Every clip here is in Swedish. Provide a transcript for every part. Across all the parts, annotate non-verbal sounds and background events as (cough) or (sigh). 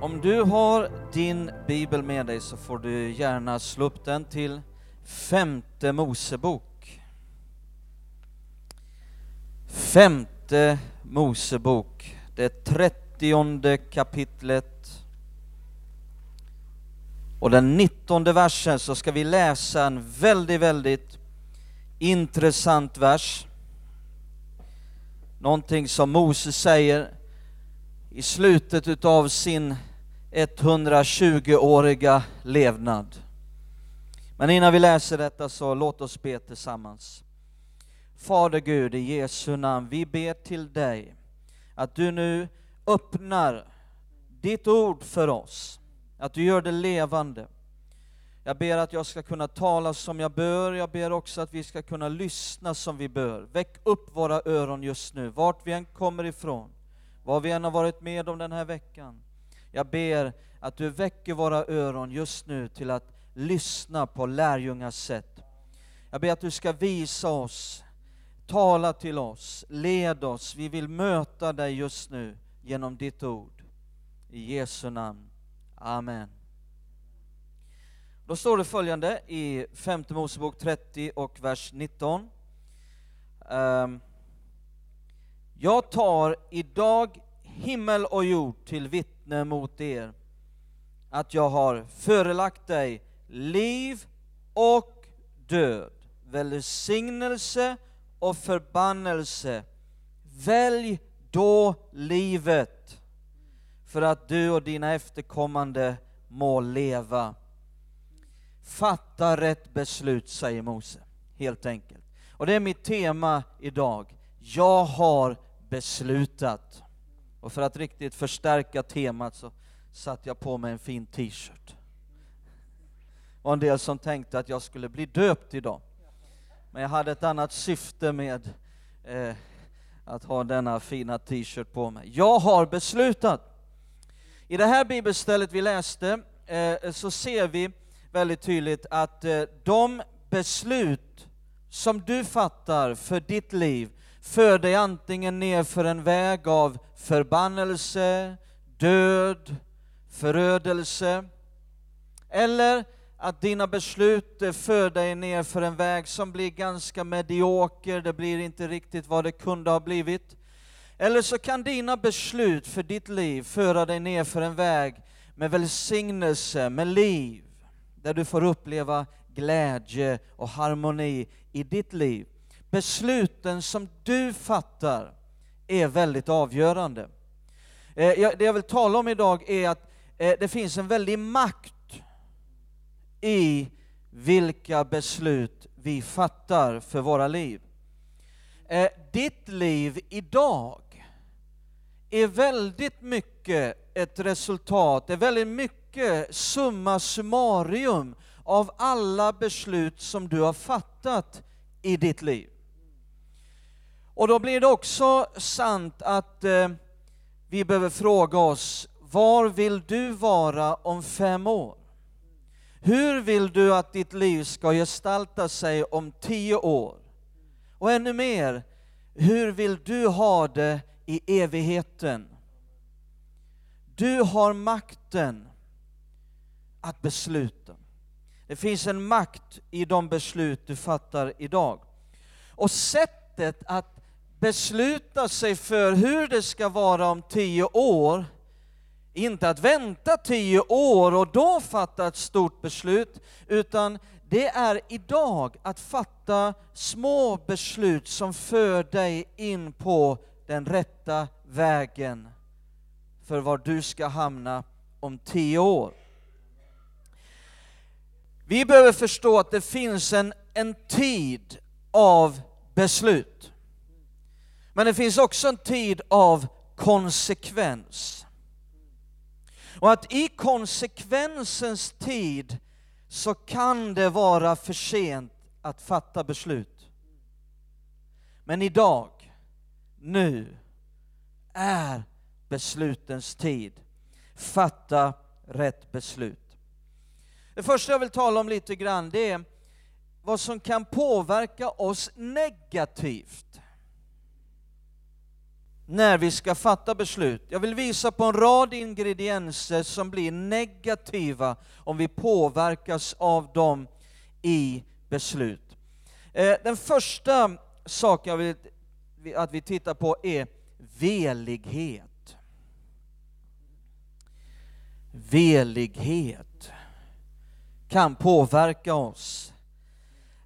om du har din bibel med dig så får du gärna slå upp den till femte Mosebok. Femte Mosebok, det trettionde kapitlet. Och den nittonde versen så ska vi läsa en väldigt, väldigt intressant vers. Någonting som Moses säger i slutet utav sin 120-åriga levnad. Men innan vi läser detta så låt oss be tillsammans. Fader Gud, i Jesu namn, vi ber till dig att du nu öppnar ditt ord för oss, att du gör det levande. Jag ber att jag ska kunna tala som jag bör, jag ber också att vi ska kunna lyssna som vi bör. Väck upp våra öron just nu, vart vi än kommer ifrån, vad vi än har varit med om den här veckan. Jag ber att du väcker våra öron just nu till att lyssna på lärjungars sätt. Jag ber att du ska visa oss, tala till oss, led oss. Vi vill möta dig just nu genom ditt ord. I Jesu namn. Amen. Då står det följande i femte Mosebok 30 och vers 19. Um, ehm, jag tar idag himmel och jord till vittne mot er att jag har förelagt dig liv och död, välsignelse och förbannelse. Välj då livet för att du och dina efterkommande må leva. Fatta rätt beslut, säger Mose, helt enkelt. Och det är mitt tema idag. Jag har beslutat. Och för att riktigt förstärka temat så satte jag på mig en fin t-shirt. Och en del som tänkte att jag skulle bli döpt idag. Men jag hade ett annat syfte med eh, att ha denna fina t-shirt på mig. Jag har beslutat. I det här bibelstället vi läste eh, så ser vi väldigt tydligt att eh, de beslut som du fattar för ditt liv för dig antingen ner för en väg av förbannelse, död, förödelse, eller att dina beslut för dig ner för en väg som blir ganska medioker, det blir inte riktigt vad det kunde ha blivit. Eller så kan dina beslut för ditt liv föra dig ner för en väg med välsignelse, med liv, där du får uppleva glädje och harmoni i ditt liv. Besluten som du fattar är väldigt avgörande. Eh, det jag vill tala om idag är att eh, det finns en väldig makt i vilka beslut vi fattar för våra liv. Eh, ditt liv idag är väldigt mycket ett resultat, är väldigt mycket summa summarum av alla beslut som du har fattat i ditt liv. Och då blir det också sant att eh, vi behöver fråga oss, var vill du vara om fem år? Hur vill du att ditt liv ska gestalta sig om tio år? Och ännu mer, hur vill du ha det i evigheten? Du har makten att besluta. Det finns en makt i de beslut du fattar idag. Och sättet att besluta sig för hur det ska vara om tio år, inte att vänta tio år och då fatta ett stort beslut, utan det är idag att fatta små beslut som för dig in på den rätta vägen för var du ska hamna om tio år. Vi behöver förstå att det finns en, en tid av beslut. Men det finns också en tid av konsekvens. Och att i konsekvensens tid så kan det vara för sent att fatta beslut. Men idag, nu, är beslutens tid. Fatta rätt beslut. Det första jag vill tala om lite grann, det är vad som kan påverka oss negativt när vi ska fatta beslut. Jag vill visa på en rad ingredienser som blir negativa om vi påverkas av dem i beslut. Eh, den första saken jag vill att vi tittar på är velighet. Velighet kan påverka oss.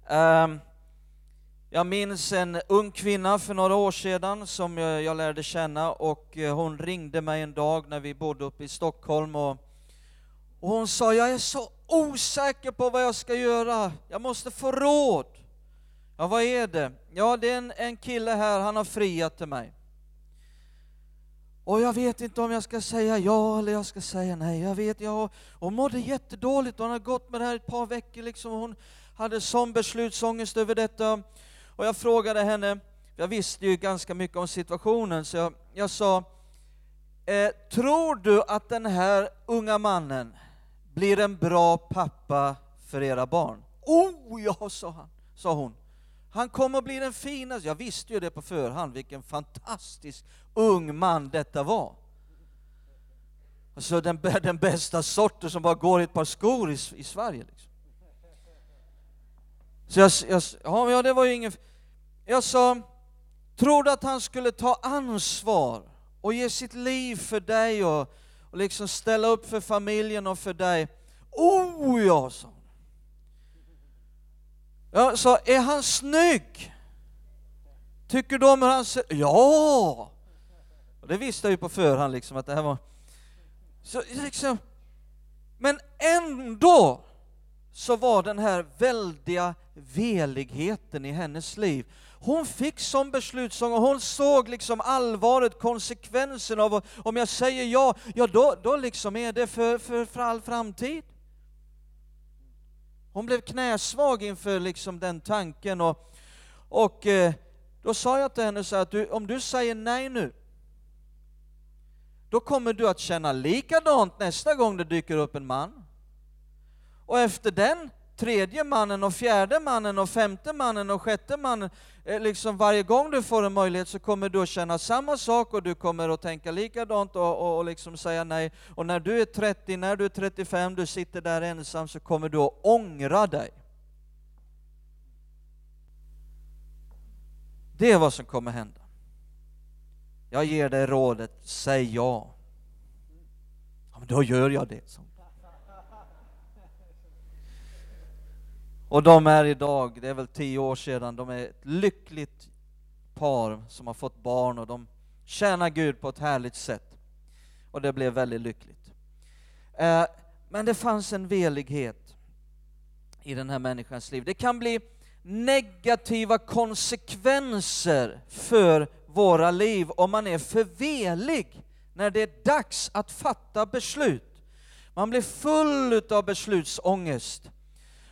Um, jag minns en ung kvinna för några år sedan som jag lärde känna och eh, hon ringde mig en dag när vi bodde uppe i Stockholm och, och hon sa, jag är så osäker på vad jag ska göra, jag måste få råd. Ja, vad är det? Ja, det är en, en kille här, han har friat till mig. Och jag vet inte om jag ska säga ja eller jag ska säga nej. Jag vet, jag, hon mådde jättedåligt, hon har gått med det här ett par veckor liksom. Hon hade sån beslutsångest över detta. Och jag frågade henne, jag visste ju ganska mycket om situationen, så jag, jag sa, eh, tror du att den här unga mannen blir en bra pappa för era barn? Oh ja, sa, han, sa hon. Han kommer att bli den finaste. Jag visste ju det på förhand, vilken fantastisk ung man detta var. Alltså den, (laughs) den bästa sorten som bara går i ett par skor i, i Sverige. Liksom. Så jag, jag, ja, det var ju ingen... Jag sa, tror du att han skulle ta ansvar och ge sitt liv för dig och, och liksom ställa upp för familjen och för dig? Oh ja, sa hon. Jag sa, är han snygg? Tycker du om hur han ser Ja! Och det visste jag ju på förhand liksom att det här var... Så liksom, men ändå så var den här väldiga veligheten i hennes liv. Hon fick som beslutsång och hon såg liksom allvaret, konsekvensen av om jag säger ja, ja då, då liksom är det för, för, för all framtid. Hon blev knäsvag inför liksom den tanken och, och eh, då sa jag till henne så att du, om du säger nej nu, då kommer du att känna likadant nästa gång det dyker upp en man. Och efter den tredje mannen och fjärde mannen och femte mannen och sjätte mannen, eh, liksom varje gång du får en möjlighet så kommer du att känna samma sak och du kommer att tänka likadant och, och, och liksom säga nej. Och när du är 30, när du är 35, du sitter där ensam så kommer du att ångra dig. Det är vad som kommer hända. Jag ger dig rådet, säg ja. ja men då gör jag det. Och de är idag, det är väl tio år sedan, de är ett lyckligt par som har fått barn och de tjänar Gud på ett härligt sätt. Och det blev väldigt lyckligt. Eh, men det fanns en velighet i den här människans liv. Det kan bli negativa konsekvenser för våra liv om man är för velig när det är dags att fatta beslut. Man blir full av beslutsångest.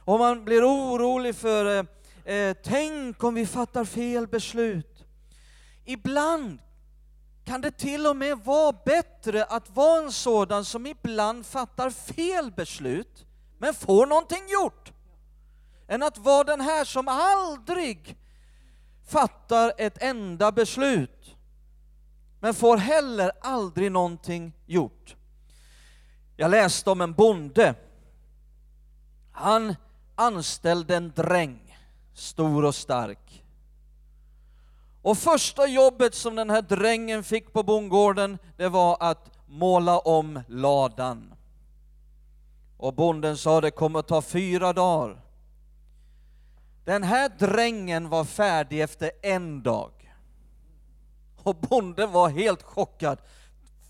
Och man blir orolig för, eh, eh, tänk om vi fattar fel beslut. Ibland kan det till och med vara bättre att vara en sådan som ibland fattar fel beslut, men får någonting gjort, än att vara den här som aldrig fattar ett enda beslut, men får heller aldrig någonting gjort. Jag läste om en bonde. Han anställde en dräng, stor och stark. Och första jobbet som den här drängen fick på bondgården, det var att måla om ladan. Och bonden sa det kommer att ta fyra dagar. Den här drängen var färdig efter en dag. Och bonden var helt chockad.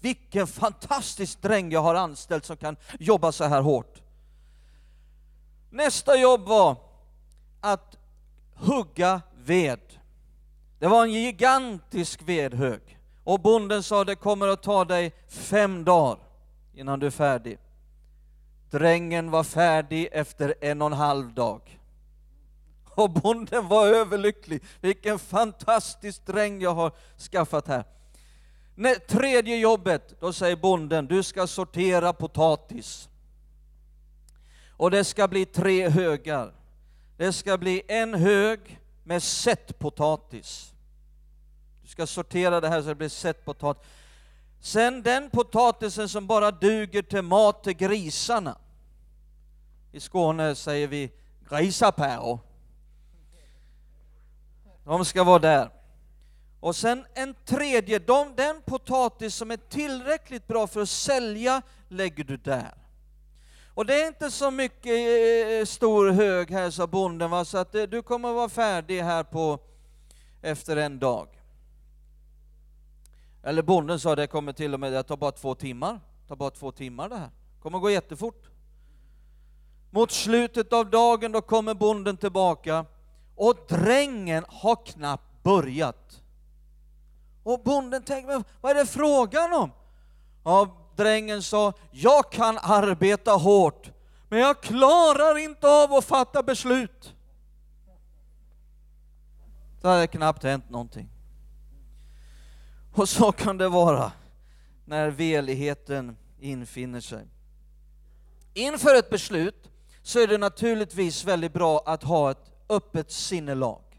Vilken fantastisk dräng jag har anställt som kan jobba så här hårt. Nästa jobb var att hugga ved. Det var en gigantisk vedhög. Och bonden sa det kommer att ta dig fem dagar. innan du är färdig. Drängen var färdig efter en och en halv dag. Och bonden var överlycklig. Vilken fantastisk dräng jag har skaffat här. Tredje jobbet, då säger bonden, du ska sortera potatis. Och det ska bli tre högar. Det ska bli en hög med sättpotatis. Du ska sortera det här så det blir sättpotatis. Sen den potatisen som bara duger till mat till grisarna. I Skåne säger vi grisapäro. De ska vara där. Och sen en tredje, de, den potatis som är tillräckligt bra för att sälja lägger du där. Och det är inte så mycket eh, stor hög här, sa bonden, va? så att eh, du kommer vara färdig här på efter en dag. Eller bonden sa det kommer till och med, det tar bara två timmar. Det tar bara två timmar det här. Kommer gå jättefort. Mot slutet av dagen då kommer bonden tillbaka och drängen har knappt börjat. Och bonden tänker, vad är det frågan om? Ja, drängen sa, jag kan arbeta hårt, men jag klarar inte av att fatta beslut. Det hade knappt hänt någonting. Och så kan det vara när veligheten infinner sig. Inför ett beslut så är det naturligtvis väldigt bra att ha ett öppet sinnelag.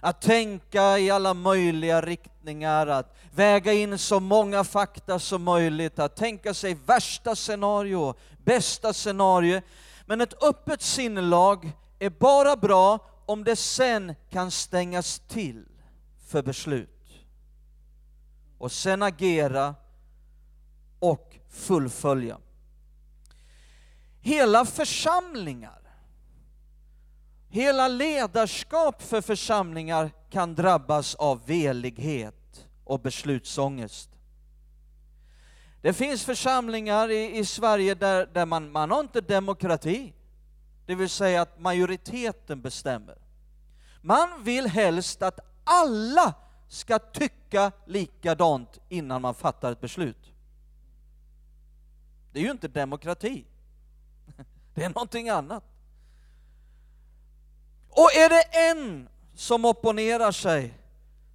Att tänka i alla möjliga riktningar, att väga in så många fakta som möjligt, att tänka sig värsta scenario, bästa scenario. Men ett öppet sinnelag är bara bra om det sen kan stängas till för beslut. Och sen agera och fullfölja. Hela församlingar Hela ledarskap för församlingar kan drabbas av velighet och beslutsångest. Det finns församlingar i, i Sverige där, där man, man har inte demokrati, det vill säga att majoriteten bestämmer. Man vill helst att alla ska tycka likadant innan man fattar ett beslut. Det är ju inte demokrati, (laughs) det är någonting annat. Och är det en som opponerar sig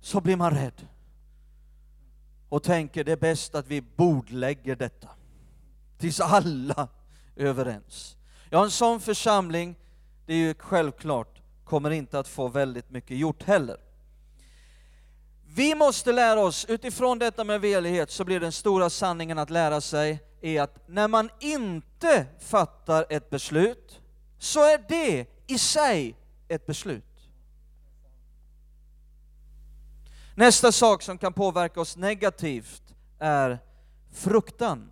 så blir man rädd och tänker det är bäst att vi bordlägger detta tills alla är överens. Ja, en sån församling, det är ju självklart, kommer inte att få väldigt mycket gjort heller. Vi måste lära oss, utifrån detta med velighet, så blir den stora sanningen att lära sig är att när man inte fattar ett beslut, så är det i sig ett beslut. Nästa sak som kan påverka oss negativt är fruktan.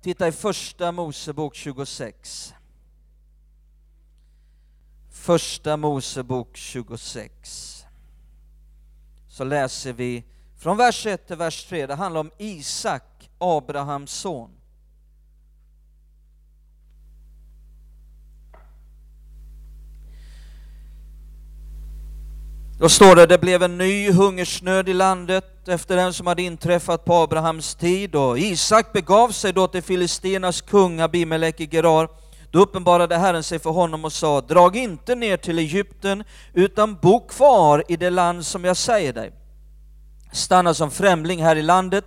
Titta i första Mosebok 26. Första Mosebok 26. Så läser vi från vers 1 till vers 3. Det handlar om Isak, Abrahams son. Då står det, det blev en ny hungersnöd i landet efter den som hade inträffat på Abrahams tid och Isak begav sig då till Filistenas kung Abimelech i Gerar. Då uppenbarade Herren sig för honom och sa, drag inte ner till Egypten utan bo kvar i det land som jag säger dig. Stanna som främling här i landet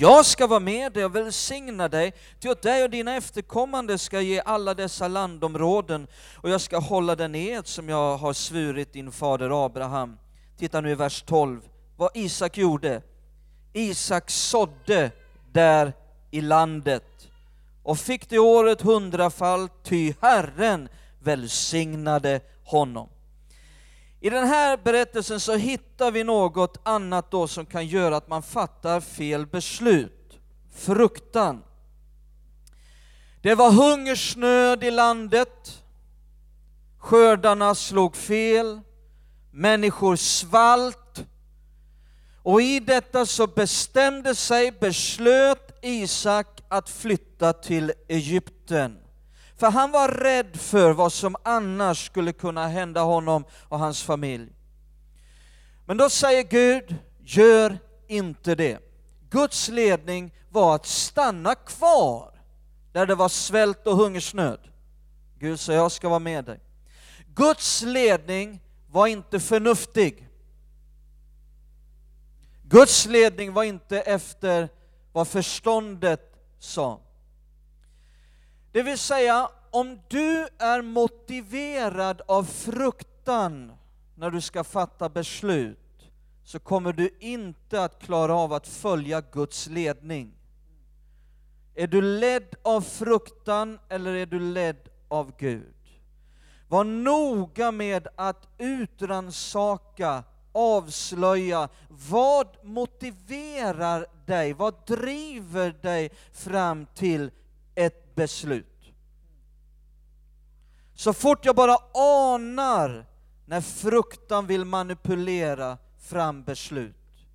jag ska vara med dig och välsigna dig, till att dig och dina efterkommande ska ge alla dessa landområden, och jag ska hålla den ed som jag har svurit din fader Abraham. Titta nu i vers 12, vad Isak gjorde. Isak sådde där i landet och fick det året hundrafalt, ty Herren välsignade honom. I den här berättelsen så hittar vi något annat då som kan göra att man fattar fel beslut. Fruktan. Det var hungersnöd i landet, skördarna slog fel, människor svalt, och i detta så bestämde sig, beslöt Isak att flytta till Egypten. För han var rädd för vad som annars skulle kunna hända honom och hans familj. Men då säger Gud, gör inte det. Guds ledning var att stanna kvar där det var svält och hungersnöd. Gud sa, jag ska vara med dig. Guds ledning var inte förnuftig. Guds ledning var inte efter vad förståndet sa. Det vill säga, om du är motiverad av fruktan när du ska fatta beslut, så kommer du inte att klara av att följa Guds ledning. Är du ledd av fruktan eller är du ledd av Gud? Var noga med att utransaka, avslöja, vad motiverar dig, vad driver dig fram till ett beslut? Så fort jag bara anar när fruktan vill manipulera fram beslut,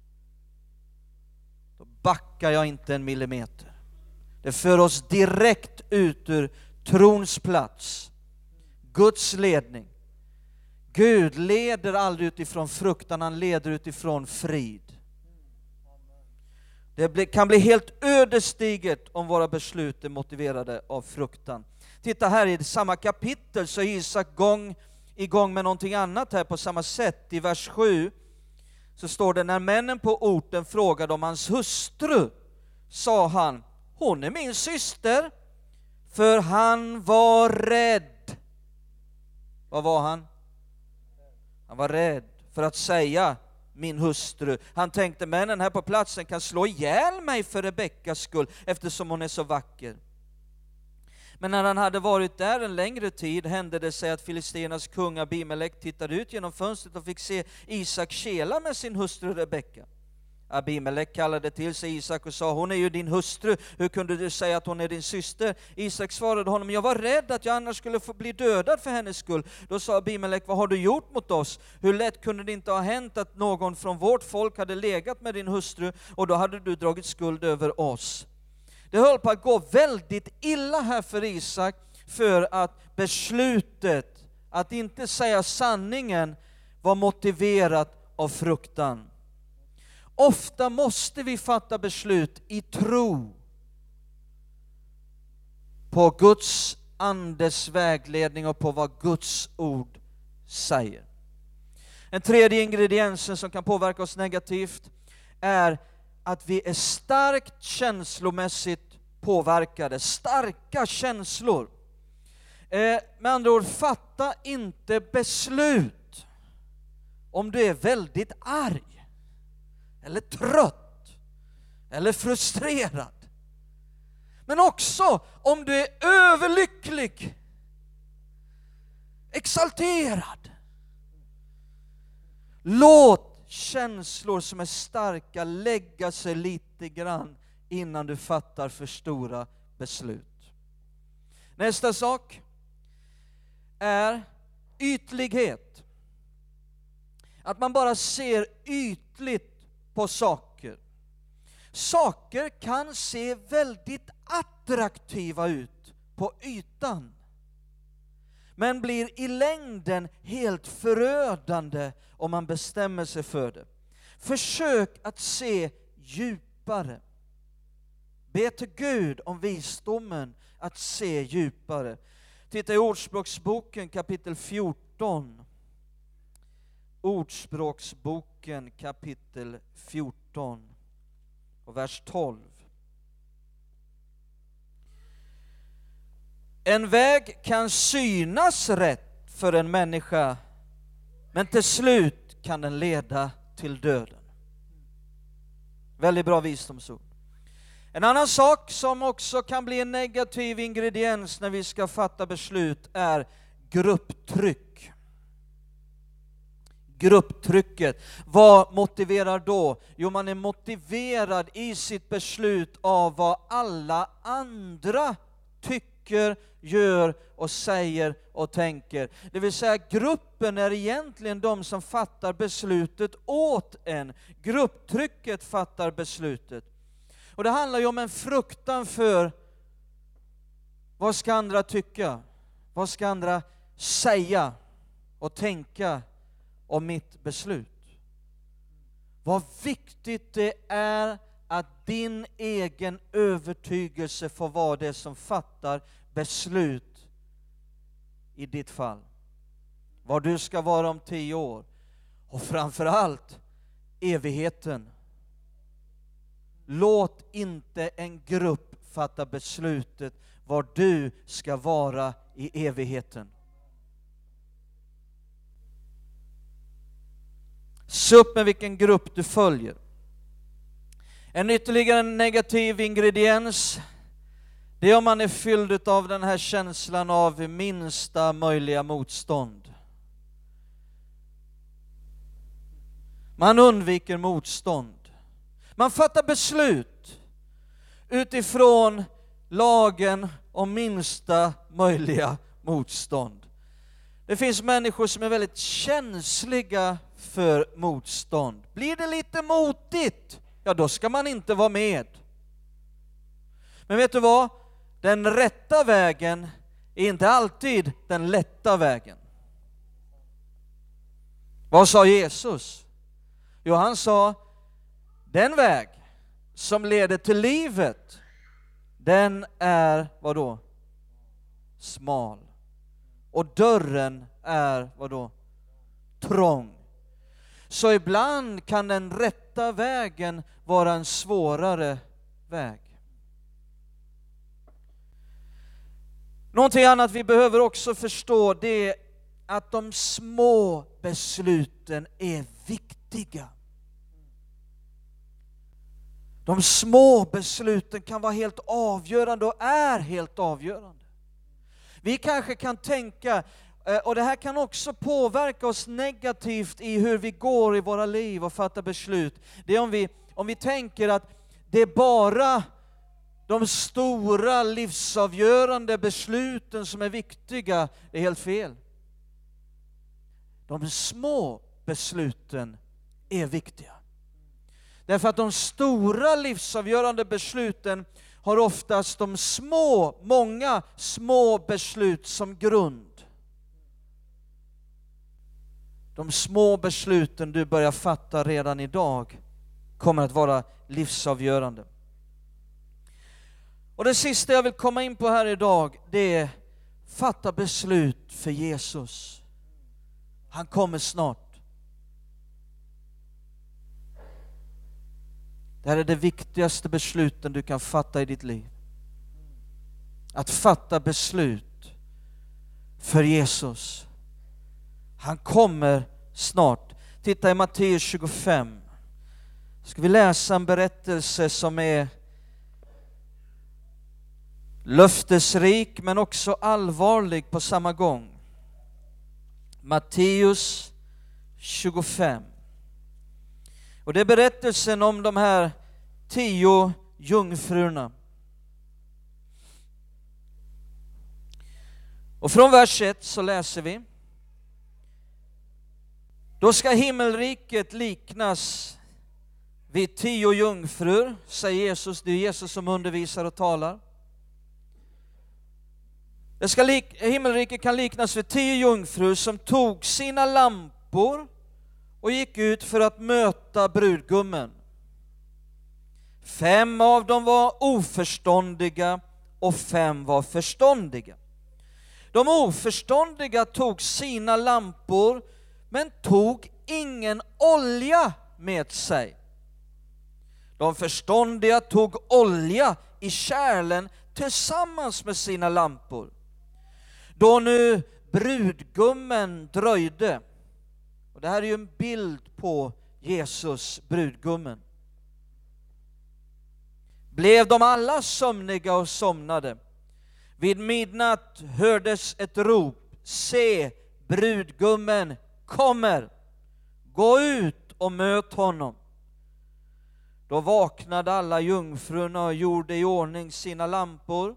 då backar jag inte en millimeter. Det för oss direkt ut ur trons plats, Guds ledning. Gud leder aldrig utifrån fruktan, han leder utifrån frid. Det kan bli helt ödesdigert om våra beslut är motiverade av fruktan. Titta här i samma kapitel så är Isak gång, igång med någonting annat här på samma sätt. I vers 7 så står det, när männen på orten frågade om hans hustru, sa han, hon är min syster, för han var rädd. Vad var han? Han var rädd för att säga min hustru. Han tänkte männen här på platsen kan slå ihjäl mig för Rebeckas skull eftersom hon är så vacker. Men när han hade varit där en längre tid hände det sig att Filisternas kung Abimelek tittade ut genom fönstret och fick se Isak kela med sin hustru Rebecka. Abimelech kallade till sig Isak och sa, hon är ju din hustru, hur kunde du säga att hon är din syster? Isak svarade honom, jag var rädd att jag annars skulle få bli dödad för hennes skull. Då sa Abimelech, vad har du gjort mot oss? Hur lätt kunde det inte ha hänt att någon från vårt folk hade legat med din hustru och då hade du dragit skuld över oss? Det höll på att gå väldigt illa här för Isak för att beslutet att inte säga sanningen var motiverat av fruktan. Ofta måste vi fatta beslut i tro på Guds andes vägledning och på vad Guds ord säger. En tredje ingrediensen som kan påverka oss negativt är att vi är starkt känslomässigt påverkade, starka känslor. Eh, med andra ord, fatta inte beslut om du är väldigt arg, eller trött, eller frustrerad. Men också om du är överlycklig, exalterad. Låt känslor som är starka lägga sig lite grann innan du fattar för stora beslut. Nästa sak är ytlighet. Att man bara ser ytligt på saker. Saker kan se väldigt attraktiva ut på ytan men blir i längden helt förödande om man bestämmer sig för det. Försök att se djupare. Be till Gud om visdomen att se djupare. Titta i Ordspråksboken kapitel 14. Ordspråksboken kapitel 14 och vers 12. En väg kan synas rätt för en människa, men till slut kan den leda till döden. Väldigt bra visdomsord. En annan sak som också kan bli en negativ ingrediens när vi ska fatta beslut är grupptryck. Grupptrycket. Vad motiverar då? Jo, man är motiverad i sitt beslut av vad alla andra tycker, gör och säger och tänker. Det vill säga gruppen är egentligen de som fattar beslutet åt en. Grupptrycket fattar beslutet. Och det handlar ju om en fruktan för vad ska andra tycka? Vad ska andra säga och tänka om mitt beslut? Vad viktigt det är att din egen övertygelse får vara det som fattar beslut i ditt fall. Var du ska vara om tio år och framför allt evigheten. Låt inte en grupp fatta beslutet var du ska vara i evigheten. Se upp med vilken grupp du följer. En ytterligare negativ ingrediens, det är om man är fylld av den här känslan av minsta möjliga motstånd. Man undviker motstånd. Man fattar beslut utifrån lagen om minsta möjliga motstånd. Det finns människor som är väldigt känsliga för motstånd. Blir det lite motigt, ja då ska man inte vara med. Men vet du vad? Den rätta vägen är inte alltid den lätta vägen. Vad sa Jesus? Jo, han sa, den väg som leder till livet, den är vad då? Smal. Och dörren är vad då? Trång. Så ibland kan den rätta vägen vara en svårare väg. Någonting annat vi behöver också förstå det är att de små besluten är viktiga. De små besluten kan vara helt avgörande och är helt avgörande. Vi kanske kan tänka, Eh, och det här kan också påverka oss negativt i hur vi går i våra liv och fattar beslut. Det är om vi, om vi tänker att det är bara de stora livsavgörande besluten som är viktiga, det är helt fel. De små besluten är viktiga. Därför att de stora livsavgörande besluten har oftast de små, många små beslut som grund. De små besluten du börjar fatta redan idag kommer att vara livsavgörande. Och det sista jag vill komma in på här idag, det är fatta beslut för Jesus. Han kommer snart. Det här är det viktigaste besluten du kan fatta i ditt liv. Att fatta beslut för Jesus. Han kommer snart. Titta i Matteus 25. Ska vi läsa en berättelse som är löftesrik men också allvarlig på samma gång. Matteus 25. Och det är berättelsen om de här tio jungfrurna. Och från vers 1 så läser vi. Då ska himmelriket liknas vid tio jungfrur, säger Jesus. Det är Jesus som undervisar och talar. Det ska lik, himmelriket kan liknas vid tio jungfrur som tog sina lampor och gick ut för att möta brudgummen. Fem av dem var oförståndiga och fem var förståndiga. De oförståndiga tog sina lampor men tog ingen olja med sig. De förståndiga tog olja i kärlen tillsammans med sina lampor. Då nu brudgummen dröjde och det här är ju en bild på Jesus, brudgummen. Blev de alla sömniga och somnade? Vid midnatt hördes ett rop, se, brudgummen kommer, gå ut och möt honom. Då vaknade alla jungfrurna och gjorde i ordning sina lampor.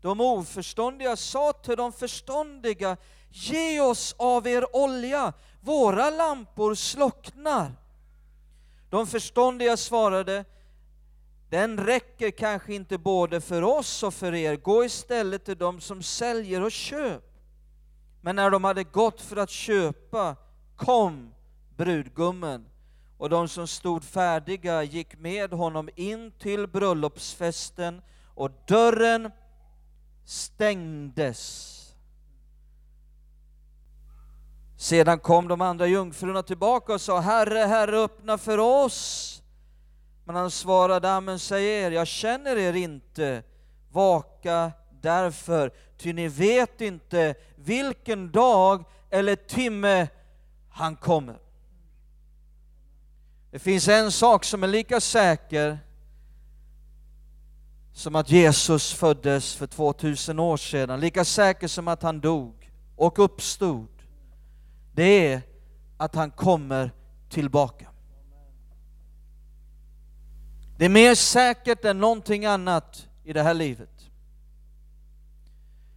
De oförståndiga sa till de förståndiga, ge oss av er olja, våra lampor slocknar. De förståndiga svarade, den räcker kanske inte både för oss och för er, gå istället till dem som säljer och köp. Men när de hade gått för att köpa kom brudgummen och de som stod färdiga gick med honom in till bröllopsfesten och dörren stängdes. Sedan kom de andra jungfrurna tillbaka och sa, Herre, Herre, öppna för oss. Men han svarade, amen säger er, jag känner er inte, vaka därför, ty ni vet inte vilken dag eller timme han kommer. Det finns en sak som är lika säker som att Jesus föddes för 2000 år sedan, lika säker som att han dog och uppstod. Det är att han kommer tillbaka. Det är mer säkert än någonting annat i det här livet.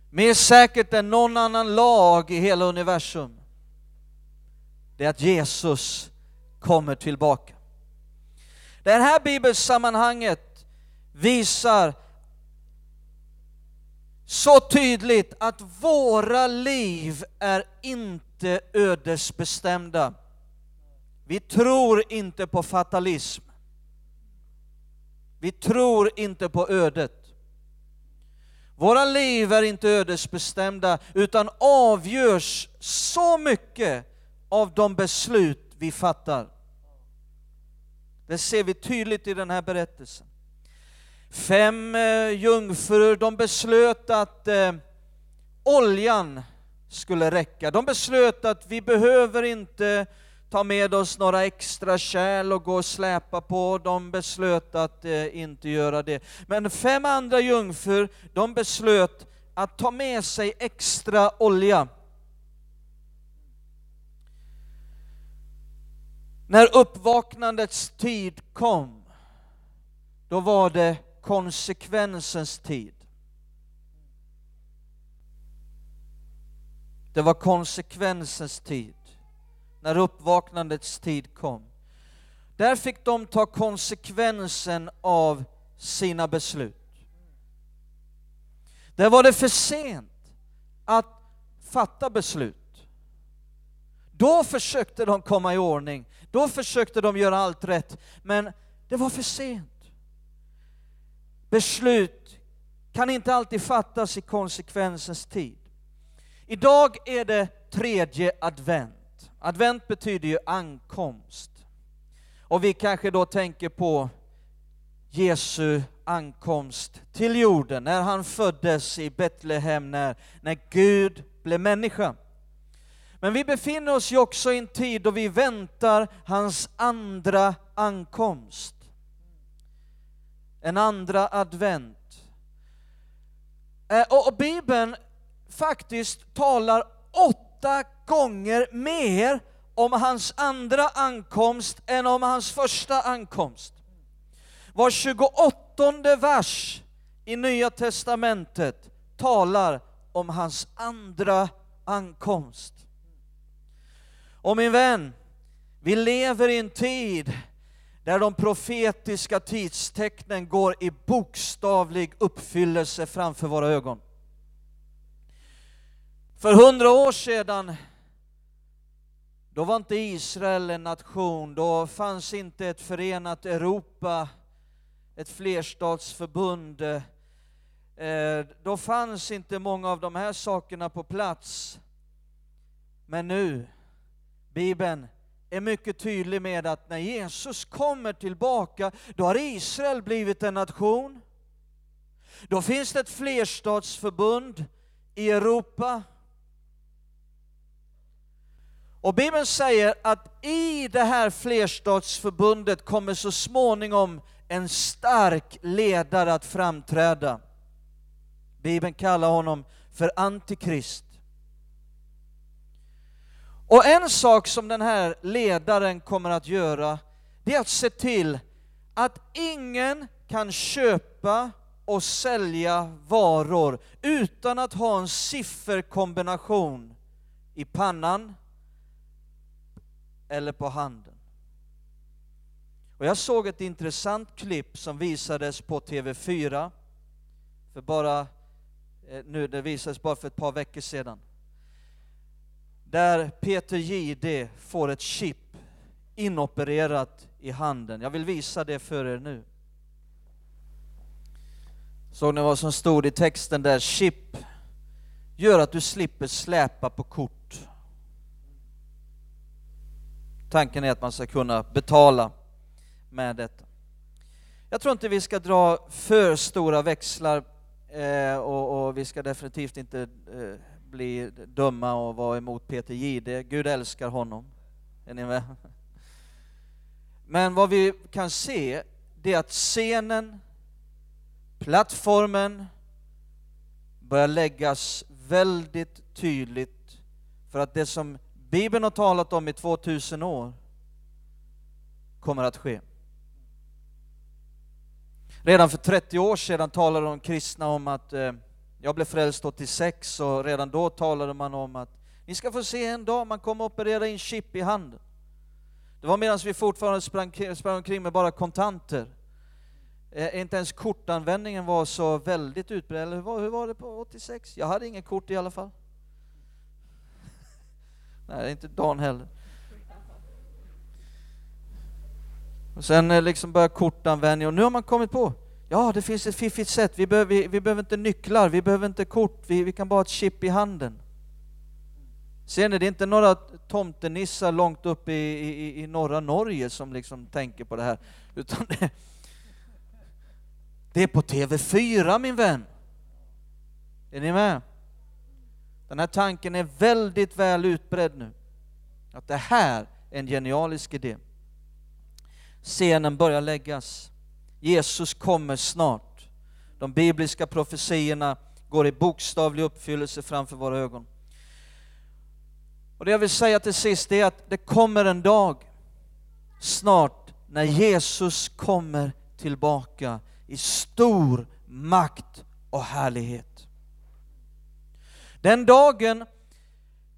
Mer säkert än någon annan lag i hela universum. Det är att Jesus kommer tillbaka. Det här bibelsammanhanget visar så tydligt att våra liv är inte ödesbestämda. Vi tror inte på fatalism. Vi tror inte på ödet. Våra liv är inte ödesbestämda utan avgörs så mycket av de beslut vi fattar. Det ser vi tydligt i den här berättelsen. Fem eh, jungfrur, de beslöt att eh, oljan skulle räcka. De beslöt att vi behöver inte ta med oss några extra kärl och gå och släpa på. De beslöt att eh, inte göra det. Men fem andra jungfrur, de beslöt att ta med sig extra olja. När uppvaknandets tid kom, då var det konsekvensens tid. Det var konsekvensens tid när uppvaknandets tid kom. Där fick de ta konsekvensen av sina beslut. Där var det för sent att fatta beslut. Då försökte de komma i ordning, då försökte de göra allt rätt, men det var för sent. Beslut kan inte alltid fattas i konsekvensens tid. Idag är det tredje advent. Advent betyder ju ankomst. Och vi kanske då tänker på Jesu ankomst till jorden, när han föddes i Betlehem, när, när Gud blev människa. Men vi befinner oss ju också i en tid då vi väntar hans andra ankomst. En andra advent. Eh, och Bibeln faktiskt talar åtta gånger mer om hans andra ankomst än om hans första ankomst. Var 28 vers i Nya Testamentet talar om hans andra ankomst. Och min vän, vi lever i en tid där de profetiska tidstecknen går i bokstavlig uppfyllelse framför våra ögon. För hundra år sedan, då var inte Israel en nation, då fanns inte ett förenat Europa, ett flerstatsförbund. Eh, då fanns inte många av de här sakerna på plats. Men nu, Bibeln är mycket tydlig med att när Jesus kommer tillbaka, då har Israel blivit en nation. Då finns det ett flerstatsförbund i Europa. Och Bibeln säger att i det här flerstatsförbundet kommer så småningom en stark ledare att framträda. Bibeln kallar honom för Antikrist. Och en sak som den här ledaren kommer att göra, det är att se till att ingen kan köpa och sälja varor utan att ha en sifferkombination i pannan eller på handen. Och jag såg ett intressant klipp som visades på TV4 för bara, eh, nu det visades bara för ett par veckor sedan. Där Peter Jihde får ett chip inopererat i handen. Jag vill visa det för er nu. Såg ni vad som stod i texten där? Chip gör att du slipper släpa på kort. Tanken är att man ska kunna betala med detta. Jag tror inte vi ska dra för stora växlar eh, och, och, vi ska definitivt inte eh, bli dumma och vara emot Peter Gide. Gud älskar honom. Är ni med? Men vad vi kan se, det är att scenen, plattformen börjar läggas väldigt tydligt för att det som Bibeln har talat om i 2000 år kommer att ske. Redan för 30 år sedan talade de kristna om att eh, jag blev frälst 86 och redan då talade man om att ni ska få se en dag man kommer operera in chip i handen. Det var medan vi fortfarande sprang, sprang omkring med bara kontanter. Eh, inte ens kortanvändningen var så väldigt utbredd, eller hur var, hur var det på 86? Jag hade inget kort i alla fall. (laughs) Nej, inte Dan heller. Och sen eh, liksom började kortanvändning och nu har man kommit på, ja det finns ett fiffigt sätt, vi behöver, vi, vi behöver inte nycklar, vi behöver inte kort, vi, vi kan bara ha ett chip i handen. Ser ni, det är inte några tomtenissar långt upp i, i, i norra Norge som liksom tänker på det här, utan det, det är på TV4 min vän. Är ni med? Den här tanken är väldigt väl utbredd nu. Att det här är en genialisk idé. Scenen börjar läggas. Jesus kommer snart. De bibliska profetiorna går i bokstavlig uppfyllelse framför våra ögon. Och det jag vill säga till sist är att det kommer en dag snart när Jesus kommer tillbaka i stor makt och härlighet. Den dagen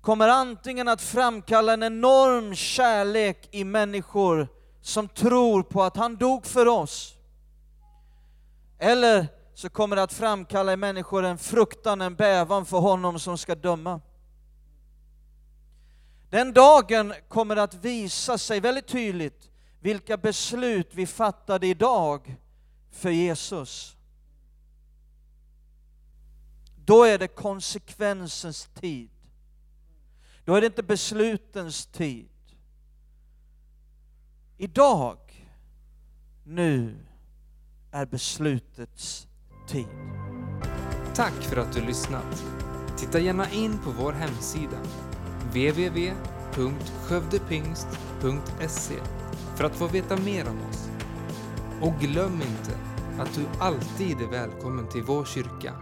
kommer antingen att framkalla en enorm kärlek i människor som tror på att han dog för oss. Eller så kommer det att framkalla i människor en fruktan, en bävan för honom som ska döma. Den dagen kommer att visa sig väldigt tydligt vilka beslut vi fattade idag för Jesus. Då är det konsekvensens tid. Då är det inte beslutens tid. Idag, nu, är beslutets tid. Tack för att du lyssnat. Titta gärna in på vår hemsida www.skövdepingst.se för att få veta mer om oss. Och glöm inte att du alltid är välkommen till vår kyrka